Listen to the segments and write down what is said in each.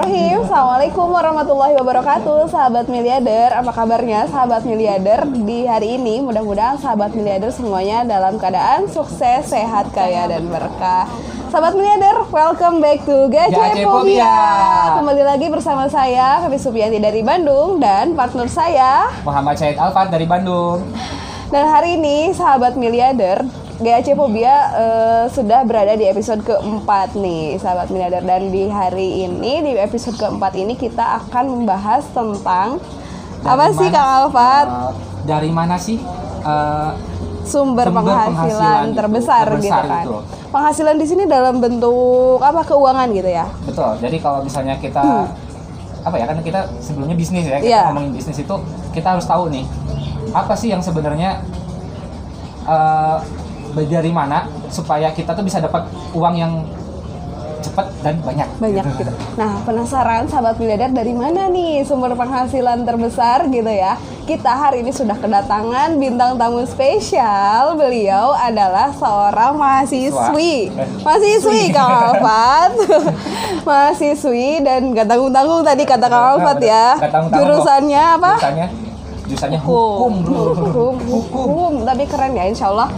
Bismillahirrahmanirrahim. Assalamualaikum warahmatullahi wabarakatuh. Sahabat miliarder, apa kabarnya sahabat miliarder Di hari ini? Mudah-mudahan sahabat miliarder semuanya dalam keadaan sukses, sehat, kaya, dan berkah. Sahabat miliarder, welcome back to Phobia. Kembali lagi bersama saya, Hafiz Supiati dari Bandung Dan partner saya. Muhammad Syed Alfat dari Bandung. Dan hari ini sahabat miliarder GAC Phobia eh, sudah berada di episode keempat nih sahabat miliarder dan di hari ini di episode keempat ini kita akan membahas tentang Dari apa sih mana- Kang Alfat eh, dari mana sih eh, sumber, sumber penghasilan, penghasilan itu, terbesar, terbesar gitu kan itu. penghasilan di sini dalam bentuk apa keuangan gitu ya betul. Jadi kalau misalnya kita apa ya kan kita sebelumnya bisnis ya kita Hmm. Iya. ngomongin bisnis itu kita harus tahu nih apa sih yang sebenarnya eh, dari mana supaya kita tuh bisa dapat uang yang cepat dan banyak. banyak gitu. Nah, penasaran sahabat miliarder dari mana nih sumber penghasilan terbesar gitu ya? Kita hari ini sudah kedatangan bintang tamu spesial. Beliau adalah seorang mahasiswi. Eh, Mahasiswi Kang Alfat. mahasiswi dan gak tanggung-tanggung tadi kata Kang Alfat ya. Jurusannya apa? Jurusannya jurusannya hukum, bro. hukum, hukum. Tapi keren ya, insya Allah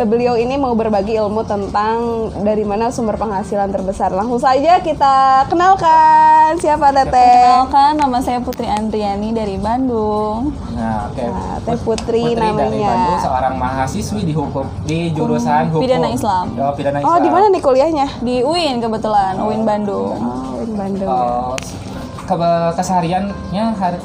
beliau ini mau berbagi ilmu tentang dari mana sumber penghasilan terbesar. Langsung saja kita kenalkan siapa Teteh. Kenalkan, nama saya Putri Andriani dari Bandung. Nah, oke. Nah, Teh Putri, dari namanya. Bandung, seorang mahasiswi di hukum di jurusan hukum Pidana Islam. Oh, pidana Oh, Islam. di mana nih kuliahnya? Di UIN kebetulan, UIN Bandung. Oh, di Bandung. Oh, ke- kesehariannya hari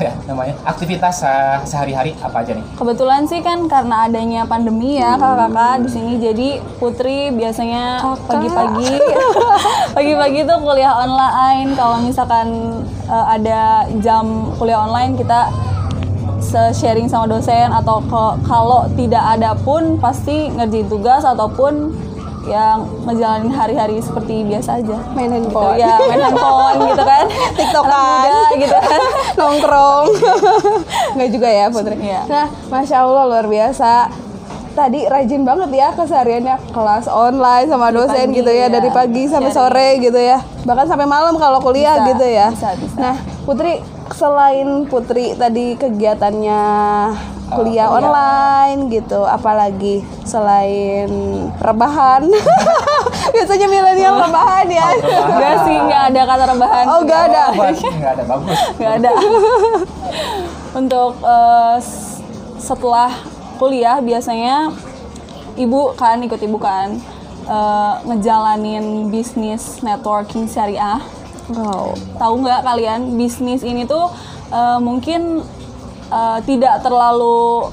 apa ya namanya. Aktivitas uh, sehari-hari apa aja nih? Kebetulan sih kan karena adanya pandemi ya kakak-kakak di sini. Jadi Putri biasanya pagi-pagi pagi-pagi tuh kuliah online. Kalau misalkan eh, ada jam kuliah online kita se-sharing sama dosen atau kalau tidak ada pun pasti ngerjain tugas ataupun yang ngejalanin hari-hari seperti biasa aja. Main Gitu, handphone. ya main handphone gitu kan TikTokan. Muda gitu kan Nongkrong. Enggak juga ya, Putri. Iya. Nah, Masya Allah luar biasa. Tadi rajin banget ya kesehariannya kelas online sama dosen pagi, gitu ya ya. dari pagi sampai Sharing. sore gitu ya bahkan sampai malam kalau kuliah Bisa, gitu ya. bisa, bisa. Nah Putri selain Putri tadi kegiatannya kuliah kuliah. online gitu, apalagi selain rebahan. Biasanya milenial rebahan ya. Enggak sih, enggak ada kata rebahan. Oh, nggak ada. Nggak ada bagus. Nggak ada. Untuk s- setelah kuliah biasanya ibu kan ikut ibu kan eh, ngejalanin bisnis networking syariah. Wow. Tahu nggak kalian bisnis ini tuh eh, mungkin eh, tidak terlalu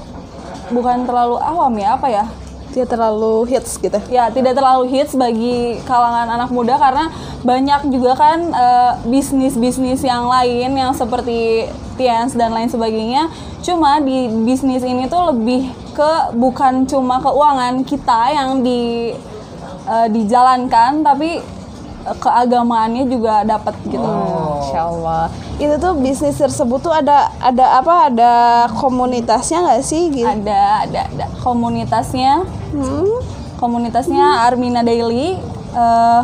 bukan terlalu awam ya apa ya? Dia terlalu hits gitu. ya tidak terlalu hits bagi kalangan anak muda karena banyak juga kan eh, bisnis-bisnis yang lain yang seperti Tians dan lain sebagainya cuma di bisnis ini tuh lebih ke bukan cuma keuangan kita yang di eh, dijalankan tapi keagamaannya juga dapat gitu Masya Allah. Itu tuh bisnis tersebut tuh ada ada apa? Ada komunitasnya nggak sih? Gitu. ada ada ada komunitasnya Hmm. komunitasnya Armina Daily eh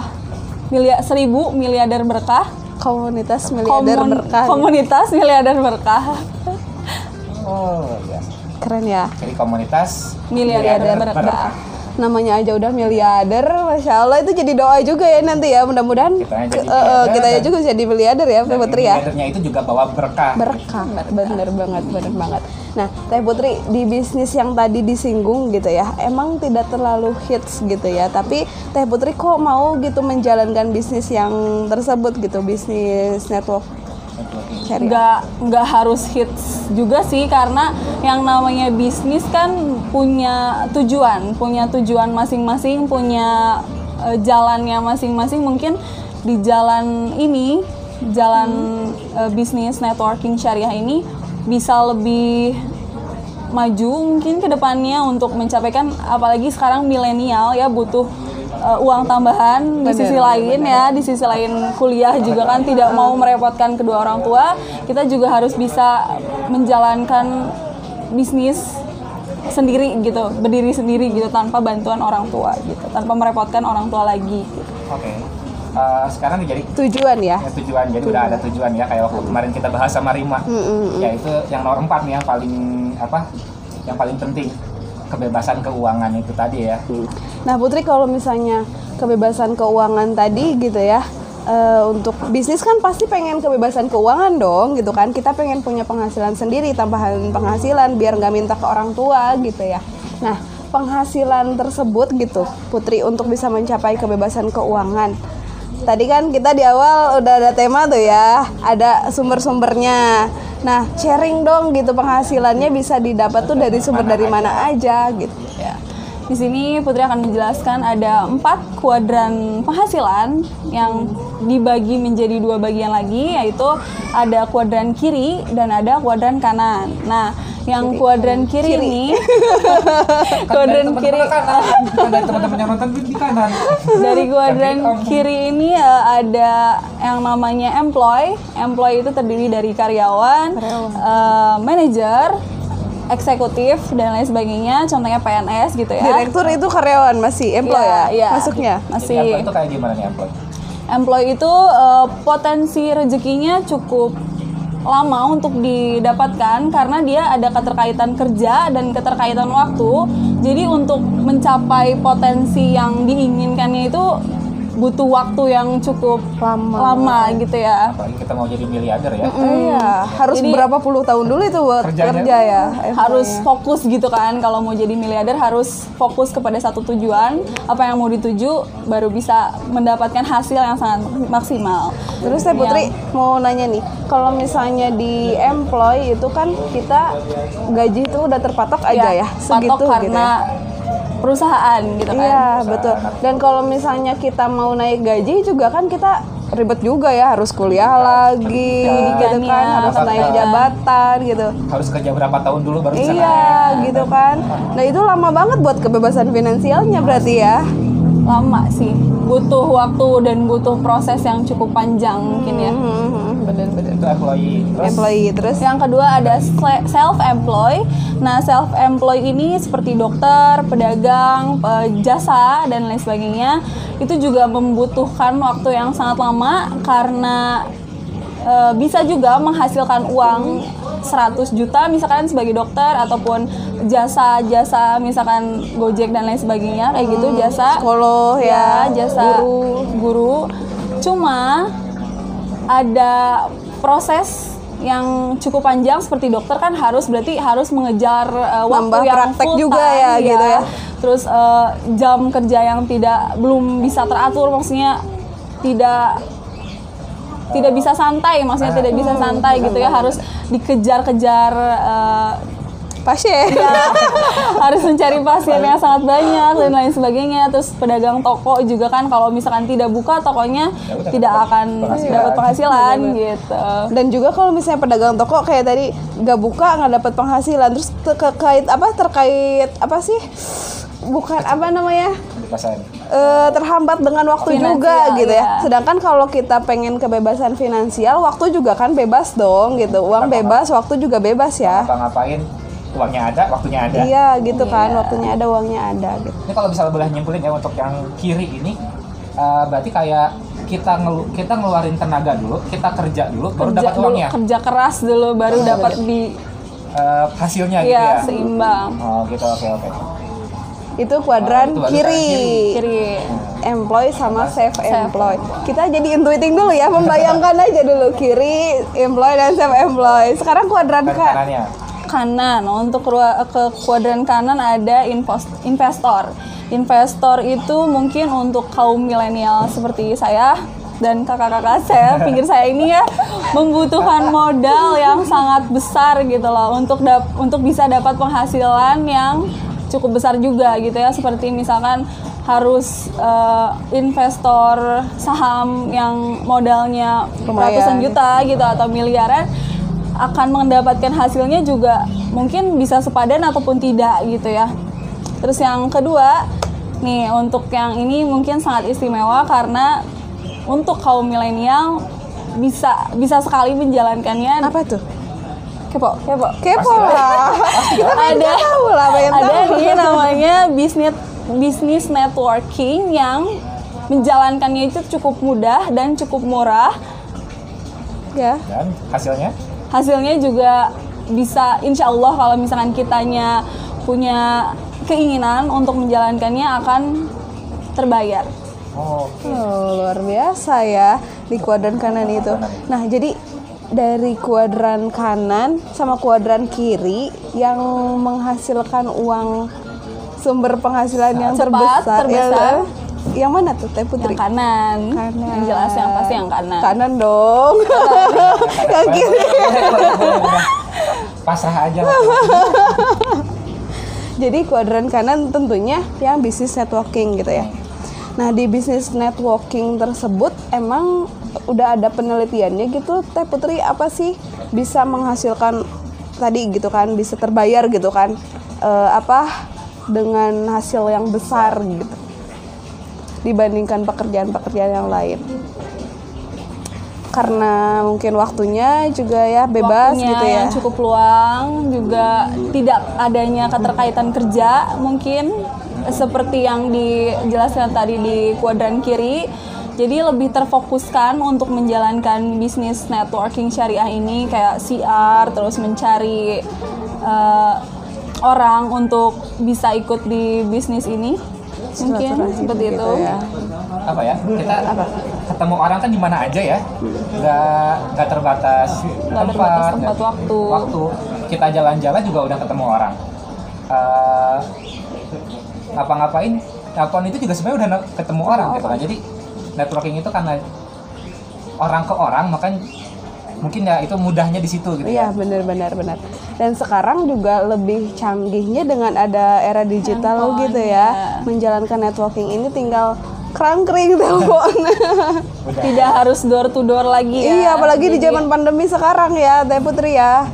milia, seribu miliarder berkah Komunitas miliarder Komun- berkah. Komunitas miliarder berkah. Oh, iya. Keren ya. Jadi komunitas Miliarder berkah. Namanya aja udah miliarder, masya Allah itu jadi doa juga ya nanti ya. Mudah-mudahan kita dan- juga jadi miliarder ya, Teh Putri ya. miliardernya itu juga bawa berkah. berkah bener banget bener banget nah teh putri di bisnis yang tadi disinggung gitu ya emang tidak terlalu hits gitu ya tapi teh putri kok mau gitu menjalankan bisnis yang tersebut gitu bisnis network Nggak nggak harus hits juga sih karena yang namanya bisnis kan punya tujuan, punya tujuan masing-masing, punya eh, jalannya masing-masing. Mungkin di jalan ini, jalan eh, bisnis networking syariah ini bisa lebih maju mungkin ke depannya untuk mencapaikan apalagi sekarang milenial ya butuh uh, uang tambahan di Bener, sisi lain ya di sisi lain kuliah juga kan tidak mau merepotkan kedua orang tua. Kita juga harus bisa menjalankan bisnis sendiri gitu berdiri sendiri gitu tanpa bantuan orang tua gitu tanpa merepotkan orang tua lagi gitu. Oke. eh, sekarang nih jadi tujuan ya? Ya, tujuan jadi udah ada tujuan ya kayak waktu kemarin kita bahas sama Rima. Ya itu yang nomor empat nih yang paling apa yang paling penting kebebasan keuangan itu tadi ya Nah Putri kalau misalnya kebebasan keuangan tadi gitu ya eh, untuk bisnis kan pasti pengen kebebasan keuangan dong gitu kan kita pengen punya penghasilan sendiri tambahan penghasilan biar nggak minta ke orang tua gitu ya. Nah penghasilan tersebut gitu Putri untuk bisa mencapai kebebasan keuangan. Tadi kan kita di awal udah ada tema tuh ya, ada sumber-sumbernya. Nah, sharing dong gitu penghasilannya bisa didapat tuh dari sumber dari mana aja gitu. Ya. Di sini Putri akan menjelaskan ada empat kuadran penghasilan yang dibagi menjadi dua bagian lagi, yaitu ada kuadran kiri dan ada kuadran kanan. Nah, yang kuadran kiri, ini, Kan kuadran kiri, kanan bukan dari teman-teman yang nonton di kanan dari kuadran Tapi kamu- kiri ini eh, ada yang namanya employ. Employ itu terdiri dari karyawan, eh, manajer, eksekutif dan lain sebagainya. Contohnya PNS gitu ya. Direktur itu karyawan masih employee Iya, ya? iya. Masuknya. Masih Jadi employ itu kayak gimana nih employ employ itu eh, potensi rezekinya cukup lama untuk didapatkan karena dia ada keterkaitan kerja dan keterkaitan waktu. Jadi untuk mencapai potensi yang diinginkannya itu butuh waktu yang cukup Lama. lama gitu ya. apalagi kita mau jadi miliarder ya Iya, harus Jadi- berapa puluh tahun dulu itu buat Kerjanya. kerja ya? Harus fokus gitu kan kalau mau jadi miliarder harus fokus kepada satu tujuan, apa yang mau dituju baru bisa mendapatkan hasil yang sangat maksimal. Terus saya Putri mau nanya nih, kalau misalnya di employ itu kan kita gaji itu udah terpatok aja ya, segitu patok gitu karena ya? Perusahaan gitu kan. Iya betul. Dan kalau misalnya kita mau naik gaji juga kan kita ribet juga ya, harus kuliah lagi, gitu kan, harus naik jabatan gitu. harus kerja berapa tahun dulu baru bisa naik Iya, gitu kan. Nah itu lama banget buat kebebasan finansialnya berarti ya. Lama sih, butuh waktu dan butuh proses yang cukup panjang mungkin ya. Bener-bener. itu employee terus Employee terus Yang kedua ada self employ. Nah, self employ ini seperti dokter, pedagang, pe- jasa dan lain sebagainya. Itu juga membutuhkan waktu yang sangat lama karena e, bisa juga menghasilkan uang 100 juta misalkan sebagai dokter ataupun jasa-jasa misalkan Gojek dan lain sebagainya kayak gitu jasa psikolog ya, ya jasa guru. guru cuma ada proses yang cukup panjang seperti dokter kan harus berarti harus mengejar uh, waktu yang praktek full juga time, ya, gitu ya. terus uh, jam kerja yang tidak belum bisa teratur maksudnya tidak tidak bisa santai maksudnya tidak bisa santai gitu ya harus dikejar-kejar uh, pasien. ya, harus mencari pasien yang sangat banyak dan lain sebagainya. Terus pedagang toko juga kan kalau misalkan tidak buka tokonya Ya tidak dapat akan penghasilan. dapat penghasilan gitu. Dan juga kalau misalnya pedagang toko kayak tadi nggak buka nggak dapat penghasilan, terus terkait apa terkait apa sih? Bukan apa namanya? Dipasang eh, terhambat dengan waktu Finansial, juga gitu ya. ya. Sedangkan kalau kita pengen kebebasan finansial, waktu juga kan bebas dong gitu. Uang bebas, waktu juga bebas ya. apa ngapain uangnya ada waktunya ada Iya gitu kan, waktunya ada, uangnya ada gitu. ini kalau misalnya boleh nyimpulin ya untuk yang kiri ini eh, berarti kayak kita ngelu kita ngeluarin tenaga dulu kita kerja dulu baru Kerja dapat dulu, uangnya kerja keras dulu baru dapat di Eh, hasilnya gitu ya ya seimbang. oh gitu oke oke Itu kuadran Itu kuadran kiri. Kiri. Employ sama self employ. Kita jadi intuiting dulu ya, membayangkan aja dulu kiri employ dan self employ. Sekarang kuadran kanannya kanan. Untuk rua- ke kuadran kanan ada investor. Investor itu mungkin untuk kaum milenial seperti saya dan kakak-kakak saya, pinggir saya ini ya membutuhkan modal yang sangat besar gitu loh untuk dap- untuk bisa dapat penghasilan yang cukup besar juga gitu ya seperti misalkan harus eh, investor saham yang modalnya Lumayan. ratusan juta gitu atau miliaran akan mendapatkan hasilnya juga mungkin bisa sepadan ataupun tidak gitu ya. Terus yang kedua, nih untuk yang ini mungkin sangat istimewa karena untuk kaum milenial bisa bisa sekali menjalankannya. Apa tuh? Kepo, kepo. Kepo lah. ada tahu lah, pengen ada tahu. nih namanya bisnis bisnis networking yang menjalankannya itu cukup mudah dan cukup murah Ya. Dan hasilnya hasilnya juga bisa insya Allah kalau misalkan kitanya punya keinginan untuk menjalankannya akan terbayar oh, Oh, luar biasa ya di kuadran kanan itu. Nah, jadi dari kuadran kanan sama kuadran kiri yang menghasilkan uang sumber penghasilan yang Cepat, terbesar, terbesar. ya, yang mana tuh Teh Putri? yang kanan. Kanan. yang jelas yang pasti yang kanan Kanan dong. yang kiri. Pasrah aja lah. Jadi kuadran kanan tentunya yang bisnis networking gitu ya. Nah di bisnis networking tersebut emang udah ada penelitiannya gitu. Teh Putri apa sih bisa menghasilkan tadi gitu kan bisa terbayar gitu kan eh, apa dengan hasil yang besar gitu dibandingkan pekerjaan-pekerjaan yang lain? Karena mungkin waktunya juga ya bebas Waktunya gitu ya. yang cukup luang juga tidak adanya keterkaitan kerja mungkin seperti yang dijelaskan tadi di kuadran kiri. Jadi lebih terfokuskan untuk menjalankan bisnis networking syariah ini kayak CR terus mencari eh, orang untuk bisa ikut di bisnis ini. Mungkin seperti itu. ya. apa ya? Kita ketemu orang kan di mana aja ya. Nggak nggak terbatas Nggak terbatas tempat, waktu. waktu. Kita jalan-jalan juga udah ketemu orang. Eh, ngapa-ngapain telepon itu juga sebenarnya udah ketemu orang gitu kan jadi networking itu karena orang ke orang makanya mungkin ya itu mudahnya di situ gitu Iya ya benar benar benar. Dan sekarang juga lebih canggihnya dengan ada era digital Handphone, gitu ya. ya. Menjalankan networking ini tinggal kerangkring telepon. tidak harus door to door lagi ya iya, apalagi di zaman pandemi sekarang ya, Teh Putri ya.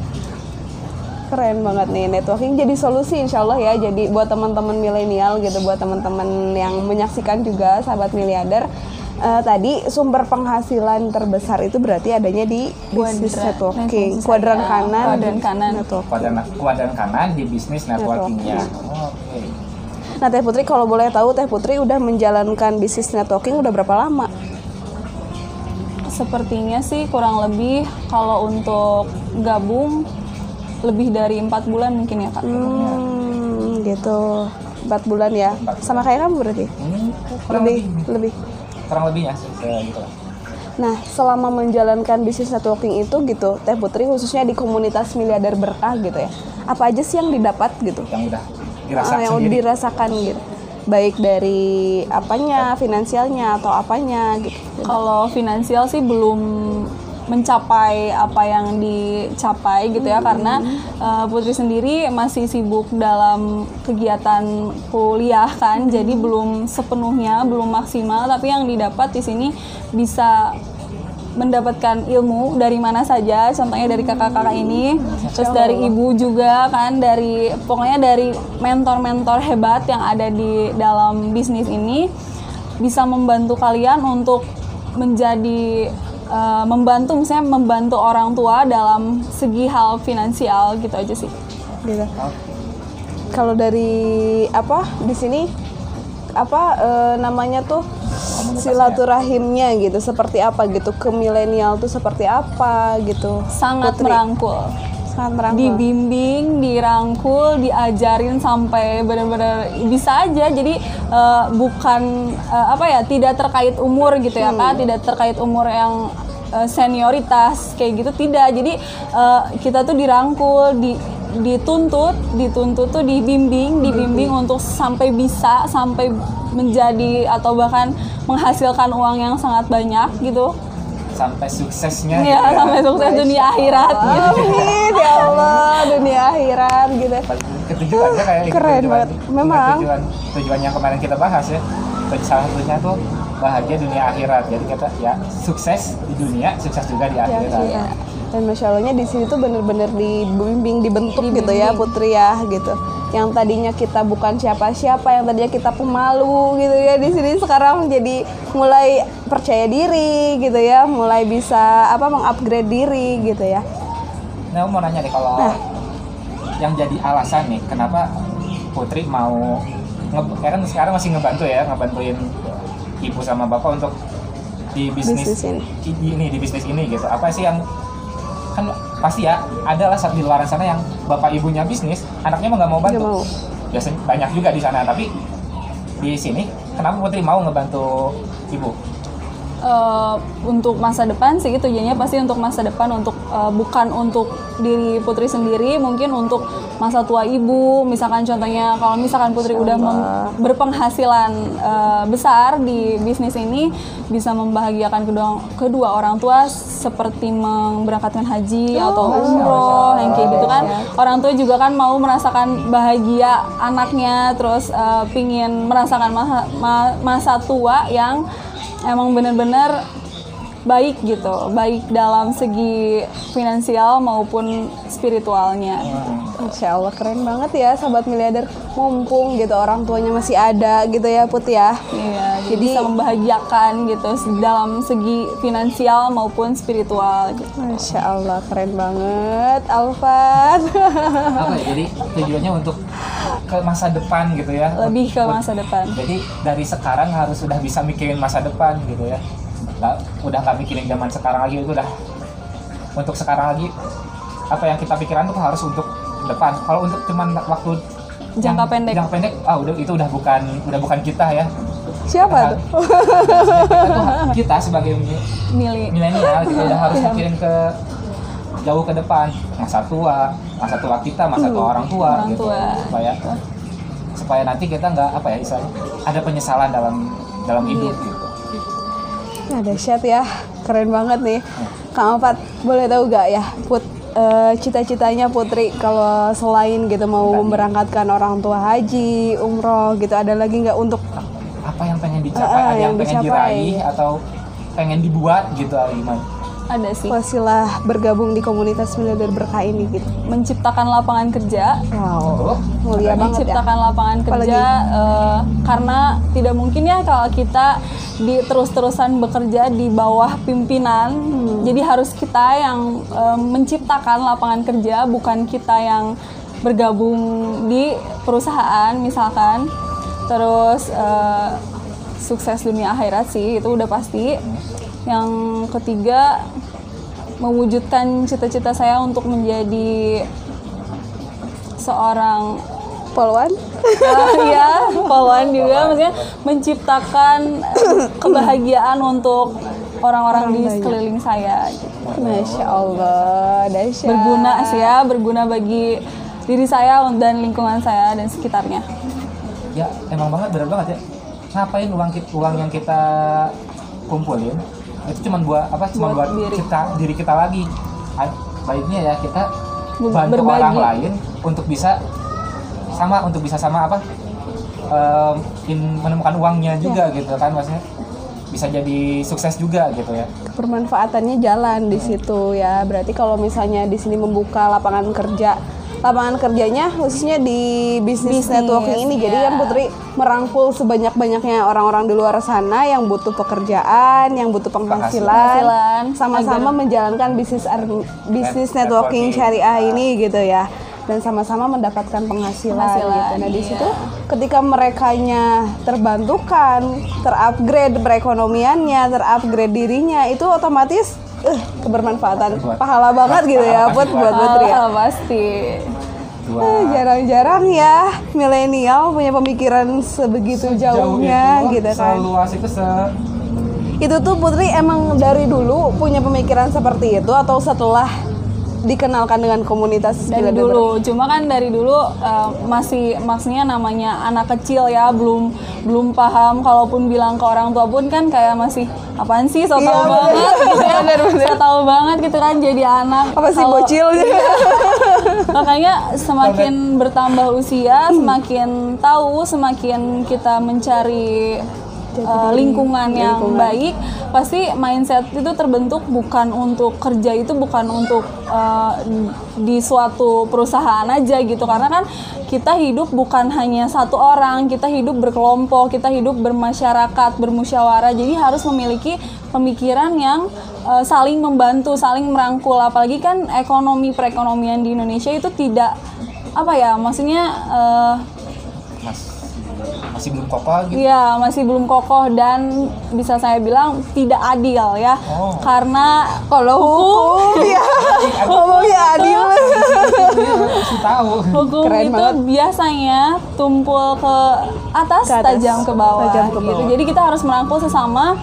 Keren banget nih networking jadi solusi insya Allah ya. Jadi buat teman-teman milenial gitu, buat teman-teman yang menyaksikan juga sahabat miliarder. eh, tadi sumber penghasilan terbesar itu berarti adanya di bisnis networking, networking kuadran kanan, kuadran kanan. networking. kuadran kuadran kanan di bisnis networkingnya oke Nah Teh Putri kalau boleh tahu Teh Putri udah menjalankan bisnis networking udah berapa lama? Sepertinya sih kurang lebih kalau untuk gabung lebih dari empat bulan mungkin ya kak. Hmm, gitu. Empat bulan ya. Sama kayak kamu berarti? kurang Lebih, lebih lebih. kurang lebihnya se- se- gitu lah Nah, selama menjalankan bisnis networking itu gitu, Teh Putri khususnya di komunitas miliarder berkah gitu ya. Apa aja sih yang didapat gitu? yang udah Ah, dirasakan yang sendiri dirasakan gitu. Baik dari apanya, finansialnya atau apanya gitu. Kalau finansial sih belum mencapai apa yang dicapai gitu ya karena uh, Putri sendiri masih sibuk dalam kegiatan kuliah kan jadi belum sepenuhnya belum maksimal tapi yang didapat di sini bisa mendapatkan ilmu dari mana saja contohnya dari kakak-kakak ini terus dari ibu juga kan dari pokoknya dari mentor-mentor hebat yang ada di dalam bisnis ini bisa membantu kalian untuk menjadi eh, membantu misalnya membantu orang tua dalam segi hal finansial gitu aja sih gitu. Kalau dari apa di sini apa eh, namanya tuh silaturahimnya gitu seperti apa gitu ke milenial tuh seperti apa gitu sangat Putri. merangkul sangat merangkul dibimbing, dirangkul, diajarin sampai benar-benar bisa aja. Jadi eh, bukan eh, apa ya, tidak terkait umur gitu ya Hmm. Kak, tidak terkait umur yang eh, senioritas kayak gitu tidak. Jadi eh, kita tuh dirangkul, di dituntut, dituntut tuh dibimbing, dibimbing untuk sampai bisa sampai menjadi atau bahkan menghasilkan uang yang sangat banyak gitu. Sampai suksesnya Ya, gitu ya. sampai sukses dunia akhirat gitu. Amin ya Allah dunia akhirat gitu ketujuannya kayak gitu, Keren tujuan- banget. Memang. tujuan tujuan yang kemarin kita bahas ya salah satunya tuh bahagia dunia akhirat jadi kita ya sukses di dunia sukses juga di akhirat Iya. Dan masya Allahnya di sini tuh bener-bener dibimbing, dibentuk gitu ya Putri ya gitu. Yang tadinya kita bukan siapa-siapa, yang tadinya kita pemalu gitu ya di sini sekarang jadi mulai percaya diri gitu ya, mulai bisa apa mengupgrade diri gitu ya. nah mau nanya deh kalau Nah. yang jadi alasan nih kenapa Putri mau kan sekarang masih ngebantu ya ngebantuin ibu sama bapak untuk di bisnis, Bisnis ini. ini di bisnis ini gitu apa sih yang kan pasti ya ada lah saat di luar sana yang bapak ibunya bisnis anaknya mah nggak mau bantu mau. biasanya banyak juga di sana tapi di sini kenapa Putri mau ngebantu ibu Eh, untuk masa depan sih tujuannya pasti untuk masa depan untuk eh, bukan untuk diri Putri sendiri mungkin untuk masa tua ibu. Misalkan contohnya kalau misalkan Putri udah mem- berpenghasilan eh, besar di bisnis ini bisa membahagiakan kedua kedua orang tua seperti memberangkatkan haji atau umroh yang kayak gitu kan. Orang tua juga kan mau merasakan bahagia anaknya terus eh, pingin merasakan masa, ma- masa tua yang emang bener-bener baik gitu, baik dalam segi finansial maupun spiritualnya. Insya Allah keren banget ya sahabat miliarder mumpung gitu orang tuanya masih ada gitu ya Put ya. Iya, jadi Jadi- bisa membahagiakan gitu dalam segi finansial maupun spiritual gitu. Masya Allah keren banget Alfat. apa ya jadi tujuannya untuk ke masa depan gitu ya Lebih ke masa depan. jadi dari sekarang harus sudah bisa mikirin masa depan gitu ya nggak udah nggak mikirin zaman sekarang lagi itu udah untuk sekarang lagi apa yang kita pikiran tuh harus untuk depan kalau untuk cuman waktu Jangka yang- pendek. jangka pendek ah udah itu udah bukan udah bukan kita ya Siapa tuh? kita, tuh- kita sebagai milenial kita udah harus mikirin ke jauh ke depan masa tua masa tua kita masa tua orang tua Orang gitu tua. supaya supaya nanti kita nggak apa ya istilahnya ada penyesalan dalam dalam hidup Iya. gitu Nah dahsyat ya, keren banget nih. Kang Alfat, boleh tahu gak ya Put eh, cita-citanya Putri kalau selain gitu mau memberangkatkan orang tua haji, umroh gitu, ada lagi nggak untuk apa yang pengen dicapai ada yang, yang pengen dicapai. diraih atau pengen dibuat gitu atau gimana ada sih. Wasilah bergabung di komunitas miliarder berkah ini gitu? menciptakan lapangan kerja. Wow, Oh, mulia banget ya. menciptakan lapangan Apalagi? kerja eh, karena tidak mungkin ya kalau kita di terus-terusan bekerja di bawah pimpinan. Jadi harus kita yang eh, menciptakan lapangan kerja bukan kita yang bergabung di perusahaan misalkan. Terus eh, sukses dunia akhirat sih itu udah pasti yang ketiga mewujudkan cita-cita saya untuk menjadi seorang Poluan? Ah, Iya, polwan juga maksudnya menciptakan kebahagiaan untuk orang-orang di sekeliling saya. gitu. Masya Allah, dahsyat. Berguna sih ya, berguna bagi diri saya dan lingkungan saya dan sekitarnya. ya emang banget bener banget ya ngapain uang kita uang yang kita kumpulin itu cuma buat apa cuma Buat buat, diri. kita diri kita lagi A- baiknya ya kita bantu berbagi. orang lain untuk bisa sama untuk bisa sama apa in- menemukan uangnya juga Ya. gitu kan maksudnya bisa jadi sukses juga gitu ya Permanfaatannya jalan di situ ya. Berarti kalau misalnya di sini membuka lapangan kerja, lapangan kerjanya khususnya di bisnis Bisnis, networking ini. Jadi ya. kan Putri merangkul sebanyak-banyaknya orang-orang di luar sana yang butuh pekerjaan, yang butuh penghasilan, sama-sama menjalankan bisnis ar- bisnis Net- networking syariah ini gitu ya. Dan sama-sama mendapatkan penghasilan, Penghasilan, gitu. Nah, di iya. situ ketika merekanya terbantukan, terupgrade perekonomiannya, terupgrade dirinya, itu otomatis eh, kebermanfaatan Buat- pahala banget gitu ya buat buat. Putri ya. Ah, pasti. Eh, Jarang-jarang ya milenial punya pemikiran sebegitu Jauh jauhnya itu, gitu kan. seluas itu se Itu tuh Putri emang dari dulu punya pemikiran seperti itu atau setelah dikenalkan dengan komunitas dari dulu. Cuma kan dari dulu eh, masih maksudnya namanya anak kecil ya belum belum paham. Kalaupun bilang ke orang tua pun kan kayak masih apaan sih so tau Iya, bener. banget gitu ya. So tau banget gitu kan jadi anak. Apa sih Kalau- bocil? makanya semakin bertambah usia semakin tahu semakin kita mencari uh, lingkungan yang baik pasti mindset itu terbentuk bukan untuk kerja itu bukan untuk uh, di suatu perusahaan aja gitu. Karena kan kita hidup bukan hanya satu orang kita hidup berkelompok kita hidup bermasyarakat bermusyawarah. Jadi harus memiliki pemikiran yang uh, saling membantu saling merangkul. Apalagi kan ekonomi perekonomian di Indonesia itu tidak apa ya maksudnya uh, mas masih belum kokoh gitu. Iya, masih belum kokoh dan bisa saya bilang tidak adil ya. Oh. Karena Kalau hukum ya ngomongnya adil. Masih tahu. hukum Keren itu banget. biasanya tumpul ke atas, Ke atas, tajam ke bawah, tajam ke gitu. bawah. Jadi kita harus merangkul sesama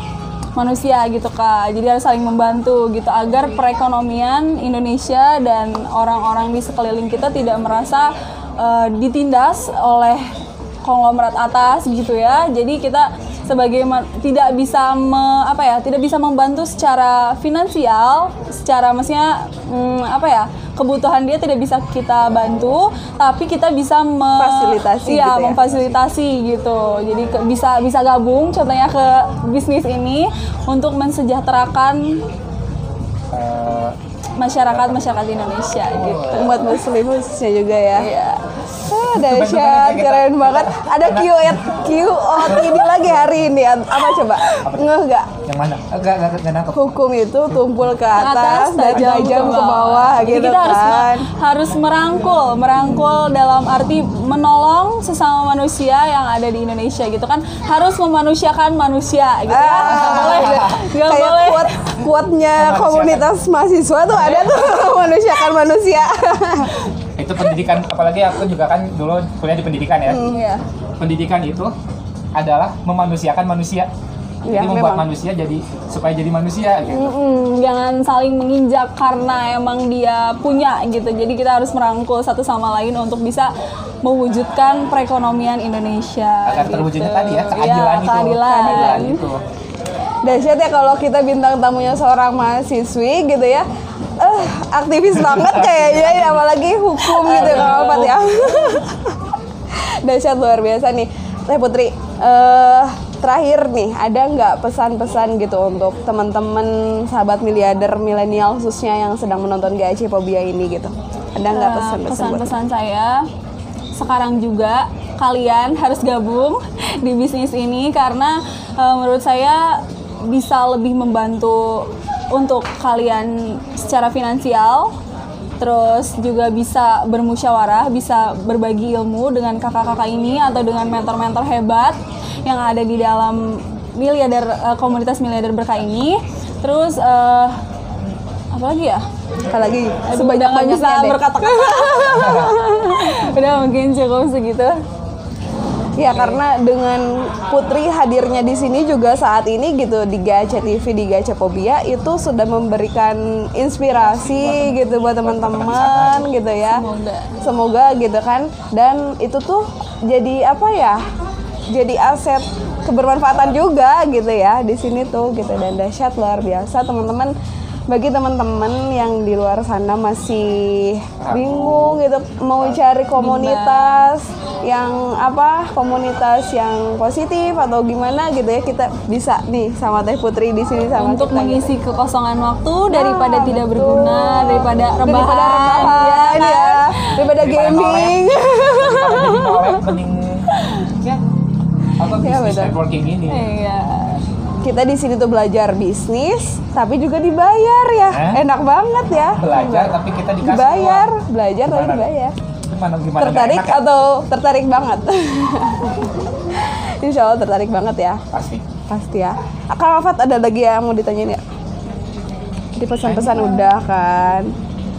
manusia gitu kak. Jadi harus saling membantu gitu agar perekonomian Indonesia dan orang-orang di sekeliling kita tidak merasa eh, ditindas oleh konglomerat atas gitu ya. Jadi kita sebagai tidak bisa me- apa ya, tidak bisa membantu secara finansial, secara maksudnya mm, apa ya? kebutuhan dia tidak bisa kita bantu, tapi kita bisa me- Fasilitasi iya, gitu ya? memfasilitasi gitu. Jadi ke- bisa bisa gabung contohnya ke bisnis ini untuk mensejahterakan Eh, masyarakat masyarakat Indonesia gitu. Umat muslim khususnya juga ya. Iya. Ah, dahsyat, keren banget. Ada Q Q ini lagi hari ini. Apa coba? Ngeh gak? yang mana? Enggak, enggak, enggak nangkep. Hukum itu tumpul ke atas, dan tajam ke bawah Jadi gitu kita harus kan. harus merangkul, merangkul dalam arti menolong sesama manusia yang ada di Indonesia gitu kan. Harus memanusiakan manusia gitu ya. Nggak Ah, boleh, nggak kayak boleh. kuat kuatnya Memanusiakan. komunitas mahasiswa tuh ada tuh manusiakan manusia. Itu pendidikan apalagi aku juga kan dulu kuliah di pendidikan ya. Iya. Pendidikan itu adalah memanusiakan manusia. Jadi membuat memang. manusia jadi supaya jadi manusia gitu. Mm-mm, jangan saling menginjak karena emang dia punya gitu. Jadi kita harus merangkul satu sama lain untuk bisa mewujudkan perekonomian Indonesia. Agar gitu. terwujudnya tadi ya, keadilan Iya, itu. keadilan. Keadilan itu. Dahsyat ya kalau kita bintang tamunya seorang mahasiswi gitu ya. Eh, aktivis banget kayaknya ya, apalagi hukum gitu Kang Alfat ya. Dahsyat luar biasa nih. Teh Putri, eh terakhir nih ada nggak pesan-pesan gitu untuk teman-teman sahabat miliarder milenial khususnya yang sedang menonton GAC Pobia ini gitu? Ada nggak Nah, pesan-pesan? pesan-pesan saya sekarang juga kalian harus gabung di bisnis ini karena eh, menurut saya bisa lebih membantu untuk kalian secara finansial terus juga bisa bermusyawarah, bisa berbagi ilmu dengan kakak-kakak ini atau dengan mentor-mentor hebat yang ada di dalam miliarder eh, komunitas miliarder berkah ini. Terus eh, apa lagi ya? Apalagi Aduh, sebanyak udah nggak bisa berkata-kata. udah mungkin cukup segitu. Ya karena dengan Putri hadirnya di sini juga saat ini gitu di Gacha TV di Gacha Pobia itu sudah memberikan inspirasi gitu buat teman-teman gitu ya. Semoga. Semoga gitu kan dan itu tuh jadi apa ya? Jadi aset kebermanfaatan juga gitu ya di sini tuh gitu dan dahsyat luar biasa teman-teman bagi teman-teman yang di luar sana masih bingung gitu mau cari komunitas yang apa komunitas yang positif atau gimana gitu ya kita bisa nih sama Teh Putri di sini sama untuk kita, gitu. mengisi kekosongan waktu daripada Ah, tidak betul. berguna daripada rebahan, daripada rebahan ya ya, kan? daripada Daripada gaming mending ya apa Iya, bisnis networking ini. iya kita di sini tuh belajar bisnis tapi juga dibayar ya. Eh? enak banget ya. Belajar tapi kita dikasih dibayar uang. belajar tapi Gimana? dibayar. Gimana gimana? Tertarik enak ya? atau tertarik banget? Insya Allah tertarik banget ya. Pasti. pasti ya. Kang Afat ada lagi yang mau ditanyain ya? Di pesan-pesan udah kan?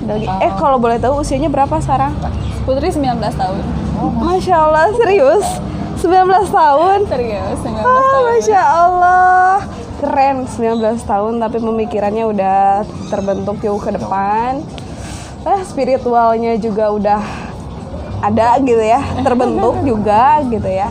Lagi. eh kalau boleh tahu usianya berapa sekarang? Putri 19 tahun. Masya Allah serius 19 tahun. Serius 19 Ah, tahun. Masya Allah. Keren 19 tahun tapi pemikirannya udah terbentuk jauh ke depan. Eh, Spiritualnya juga udah ada gitu ya Terbentuk juga gitu ya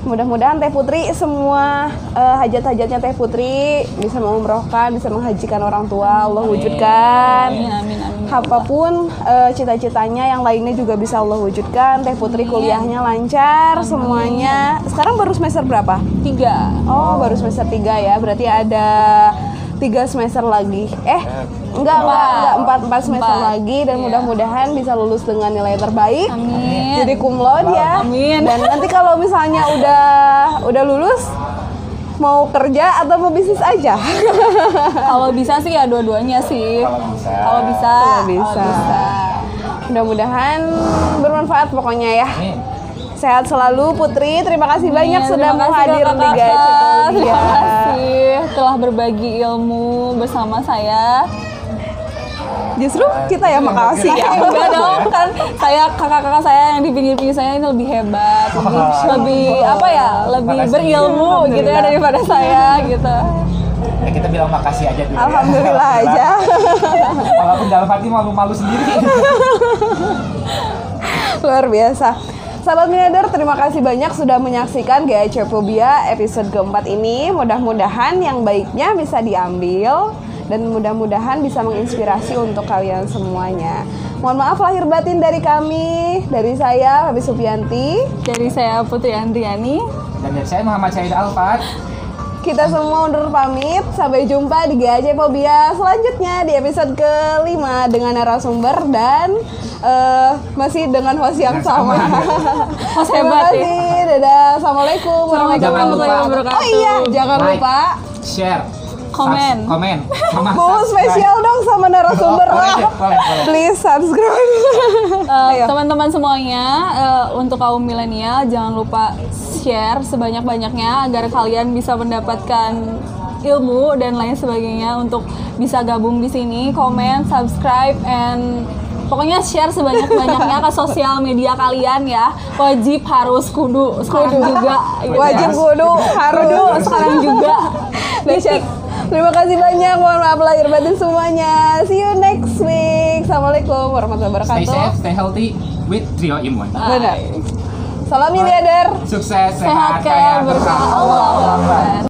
Mudah-mudahan Teh Putri semua eh, hajat-hajatnya Teh Putri bisa mengumrohkan, bisa menghajikan orang tua, Allah wujudkan. amin amin amin Apa pun eh, cita-citanya yang lainnya juga bisa Allah wujudkan. Teh Putri kuliahnya lancar semuanya. Sekarang baru semester berapa? tiga Oh, baru semester 3 ya. Berarti ada tiga semester lagi. Eh, enggak, enggak, enggak, empat, empat semester Empat. lagi dan Iya. mudah-mudahan bisa lulus dengan nilai terbaik. amin Jadi cum laude ya. Amin. Dan nanti kalau misalnya udah udah lulus mau kerja atau mau bisnis aja? kalau bisa sih ya dua-duanya sih Kalau bisa. kalau bisa Kalau bisa. bisa. Mudah-mudahan bermanfaat pokoknya ya. Amin. Sehat selalu Putri. Terima kasih banyak Iya, sudah mau kasih, hadir di. Terima kasih telah berbagi ilmu bersama saya. Justru kita yang makasih ya. Enggak dong kan saya kakak-kakak saya yang di pinggir-pinggir saya ini lebih hebat, lebih, lebih apa ya, lebih Makasih. berilmu gitu ya daripada saya gitu. Ya kita bilang makasih aja dulu. ya. Alhamdulillah aja. Walaupun dalam hati malu-malu sendiri. Luar biasa. Sahabat Miliarder, terima kasih banyak sudah menyaksikan GAC Phobia episode keempat ini. Mudah-mudahan yang baiknya bisa diambil dan mudah-mudahan bisa menginspirasi untuk kalian semuanya. Mohon maaf lahir batin dari kami, dari saya Habis Supianti. Dari saya Putri Andriani. Dan dari saya Muhammad Syahid Alfat. Kita semua undur pamit. Sampai jumpa di GAC Phobia selanjutnya di episode kelima dengan narasumber dan eh, masih dengan host yang sama. sama. Host Terima hebat ya. kasih. Dadah. Assalamualaikum warahmatullahi Jangan lupa. wabarakatuh. Oh iya, jangan Like, lupa Share. Komen. Komen. Sama mau spesial dong sama narasumber. Oh, boleh, lah. boleh, boleh. Please subscribe. Ayo. teman-teman semuanya eh, untuk kaum milenial jangan lupa share sebanyak-banyaknya agar kalian bisa mendapatkan ilmu dan lain sebagainya untuk bisa gabung di sini, komen, subscribe and pokoknya share sebanyak-banyaknya ke sosial media kalian ya. Wajib harus kudu sekarang juga. gitu ya. Wajib kudu harus Kudu sekarang juga. Dahsyat. Terima kasih banyak. Mohon maaf lahir batin semuanya. See you next week. Assalamualaikum warahmatullahi Stay wabarakatuh. safe, stay healthy with Trio Imun. Benar. Salam miliarder. Sukses, Sehat kaya berkah Allah. Akbar.